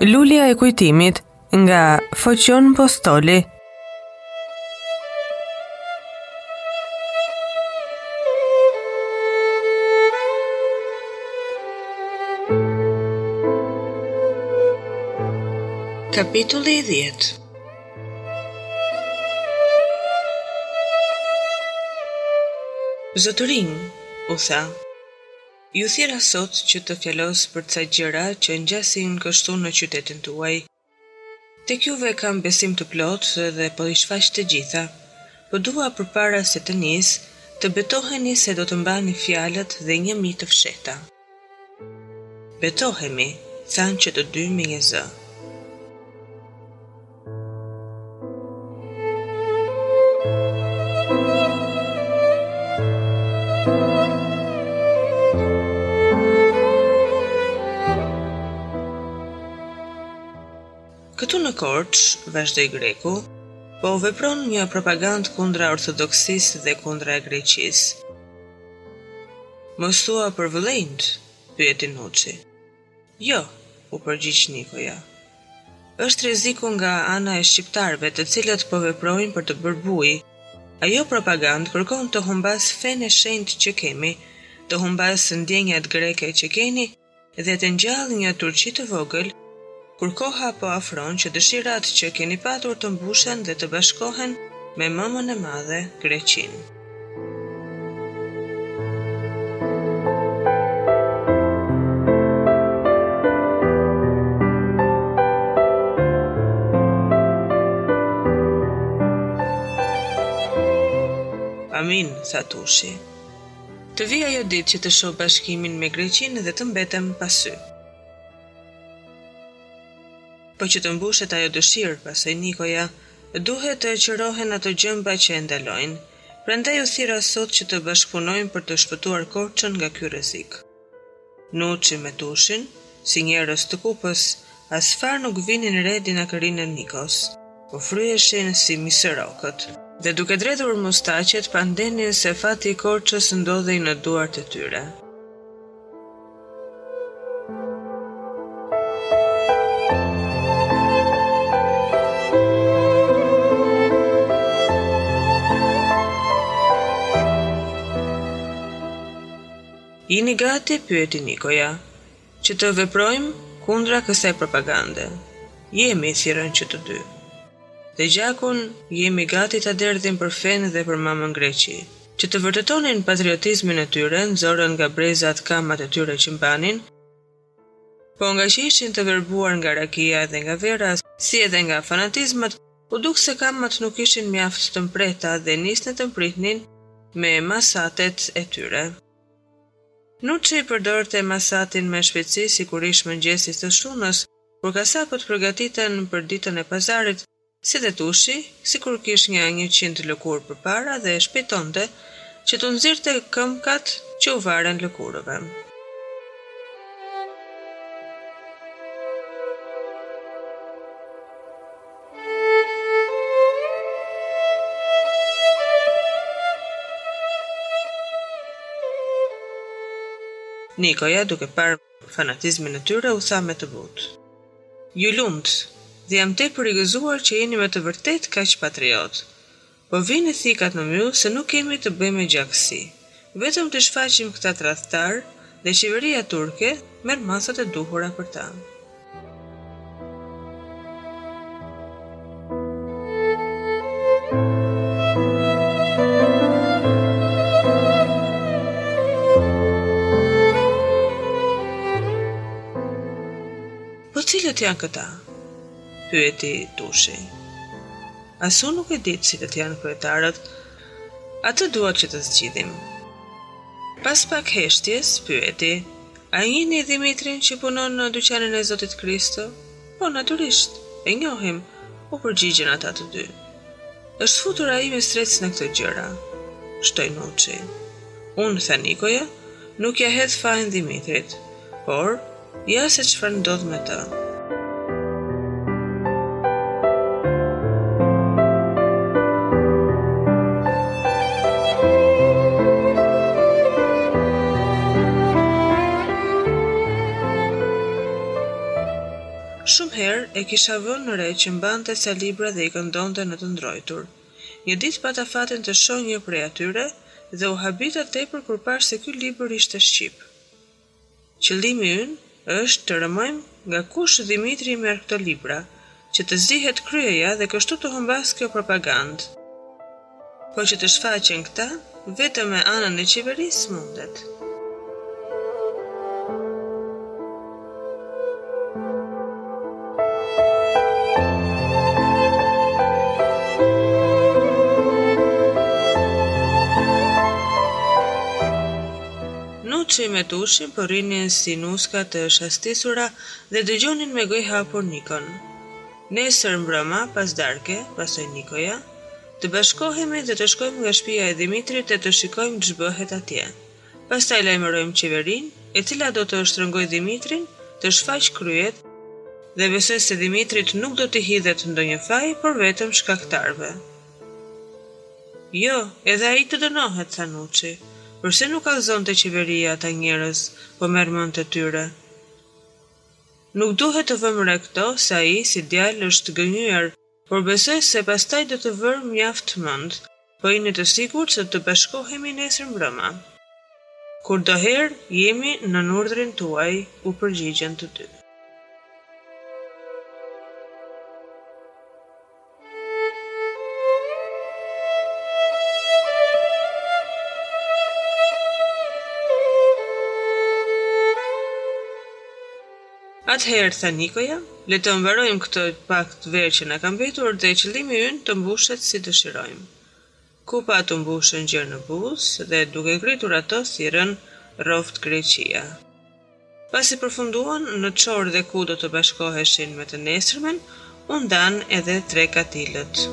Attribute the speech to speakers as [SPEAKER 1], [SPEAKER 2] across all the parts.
[SPEAKER 1] Lulja e kujtimit nga Foqion Postoli.
[SPEAKER 2] Kapitulli 10 Zotërinj, u tha, ju thirra sot që të fjalos për ca gjëra që ngjasin kështu në qytetin tuaj, Tek juve kam besim të plotë dhe po i shfaq të gjitha. Po dua përpara se të nis, të betoheni se do të mbani fjalët dhe një mijë të fshehta. Betohemi, thanë që të dy me një zë. Këtu në Korçë, vazhdoi greku, po vepron një propagandë kundra ortodoksisë dhe kundra Greqisë. Mos thua për vllehtë, pyeti Nuçi. Jo, u përgjigj Nikoja. Është rreziku nga ana e shqiptarëve, të cilët po veprojnë për të bërë bujë. Ajo propagandë kërkon të humbasë fenë e shenjtë që kemi, të humbasë ndjenjat greke që keni dhe të ngjallë një Turqi të vogël, kur koha po afron që dëshirat që keni patur të mbushen dhe të bashkohen me mëmën e madhe, Greqinë. Amin, tha Tushi. Të vijë ajo ditë që të shoh bashkimin me Greqinë dhe të mbetem pa sy. Po që të mbushet ajo dëshirë, pasoi Nikoja, Duhet të qërohen ato gjëmba që e ndalojnë. Prandaj u thirra sot që të bashkëpunojmë për të shpëtuar Korçën nga ky rrezik. Nuçi me Tushin, si njerëz të kupës, asfarë nuk vinin re dinakërinë e Nikos. Po fryheshin si misërokët. Dhe duke dredhur mustaqet pandehnin se fati i Korçës ndodhej në duart e tyre. Jini gati, pyeti Nikoja, që të veprojmë kundra kësaj propagande. Jemi, thirën që të dy. Dhe gjakun, jemi gati ta derdhim për fenë dhe për mamën Greqi. Që të vërtetonin patriotizmin e tyre, nxorën nga brezat kamat e tyre që mbanin, po ngaqë ishin të verbuar nga rakia dhe nga vera, si edhe nga fanatizma, u duk se kamat nuk ishin mjaft të mprehta dhe nisnë t'i mprihnin me masatet e tyre. Nuçi përdorte masatin me shpejtësi sikur ish mëngjesi i së shtunës, kur kasapët përgatiten për ditën e pazarit, Si dhe Tushi, sikur kish nja njëqind lëkurë përpara dhe shpejtonte që t'u nxirrte këmbkat që u varen lëkurëve. Nikoja, duke parë Fanatizmin e tyre u tha me të butë. Ju lumtë, dhe jam tepër i gëzuar që jeni me të vërtetë kaq patriotë. Po vini thikat në myll se nuk kemi të bëjmë me gjakësi. Vetëm t'i shfaqim këta tradhtarë dhe qeveria turke merr masat e duhura për ta. Po cilët janë këta? Pyeti Tushi. As unë nuk e di cilët janë kryetarët, atë dua që të zgjidhim. Pas pak heshtjes, pyeti, A e njihni Dhimitrin që punon në dyqanin e zotit Kristo? Po, natyrisht, e njohim, u përgjigjën ata të dy. Është futur ai mistrec në këto gjëra, shtoi Nuçi. Unë, tha Nikoja, nuk ja hedh fajin Dhimitrit, por ja se çfarë ndodh me të. Shumë herë e kisha vënë re që mbante ca libra dhe i këndonte në të ndrojtur. Një ditë pata fatin të shoh një prej atyre dhe u habita tepër kur pashë se ky libër ishte shqip. Qëllimi ynë është të rëmojmë nga kush Dhimitri i merr këto libra, që të zihet kryeja dhe kështu të humbasë kjo propagandë. Po që të shfaqen këta, vetëm me anën e qeverisë mundet. Nuçi me Tushin po rrinin si nuska të shastisura dhe dëgjonin me gojë hapur Nikon. Nesër mbrëma, pas darke, pasoi Nikoja, të bashkohemi dhe të shkojmë nga shpija e Dhimitrit e të shikojmë ç'bëhet atje. Pastaj lajmërojmë qeverinë, e cila do të shtrëngojë Dhimitrin, të shfaqë kryet, dhe besoj se Dhimitrit nuk do t'i hidhet ndonjë faj, por vetëm shkaktarëve. Jo, edhe ai të dënohet, tha Nuçi. Përse nuk kallëzon te qeveria ata njerëz, po merr mendt e tyre. Nuk duhet të vëmë re këto, se ai, si djalë, është gënjyer, por besoj se pastaj do të vërë mjaft mend. Po jini të sigurt se të bashkohemi nesër mbrëma. Kurdoherë, jemi nën urdhrin tuaj, u përgjigjën të dy. Atëherë, tha Nikoja, le të mbarojmë këtë pakët verë që na ka mbetur dhe qëllimi ynë të mbushet si dëshirojmë. Kupat u mbushën gjer në buzë dhe duke ngritur ato thirrën Rroftë Greqia! Pasi përfunduan në ç'orë dhe ku do të bashkoheshin më të nesërmen, u ndanë edhe tre katilët.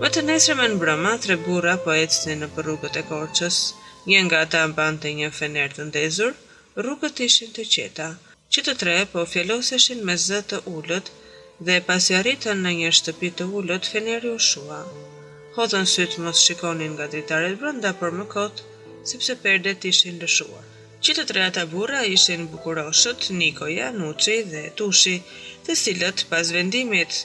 [SPEAKER 2] Më të nesërmen mbrëma, tre burra po ecnin nëpër rrugët e Korçës. Një nga ata mbante një fener të ndezur, rrugët ishin të qeta. Që të tre po fjaloseshin me zë të ulët dhe pasi arritën në një shtëpi të ulët, feneri u shua. Hodhën sytë mos shikonin nga dritaret brenda, por më kot, sepse perdet ishin lëshuar. Që të tre ata burra ishin bukuroshët, Nikoja, Nuçi dhe Tushi, të cilët pas vendimit,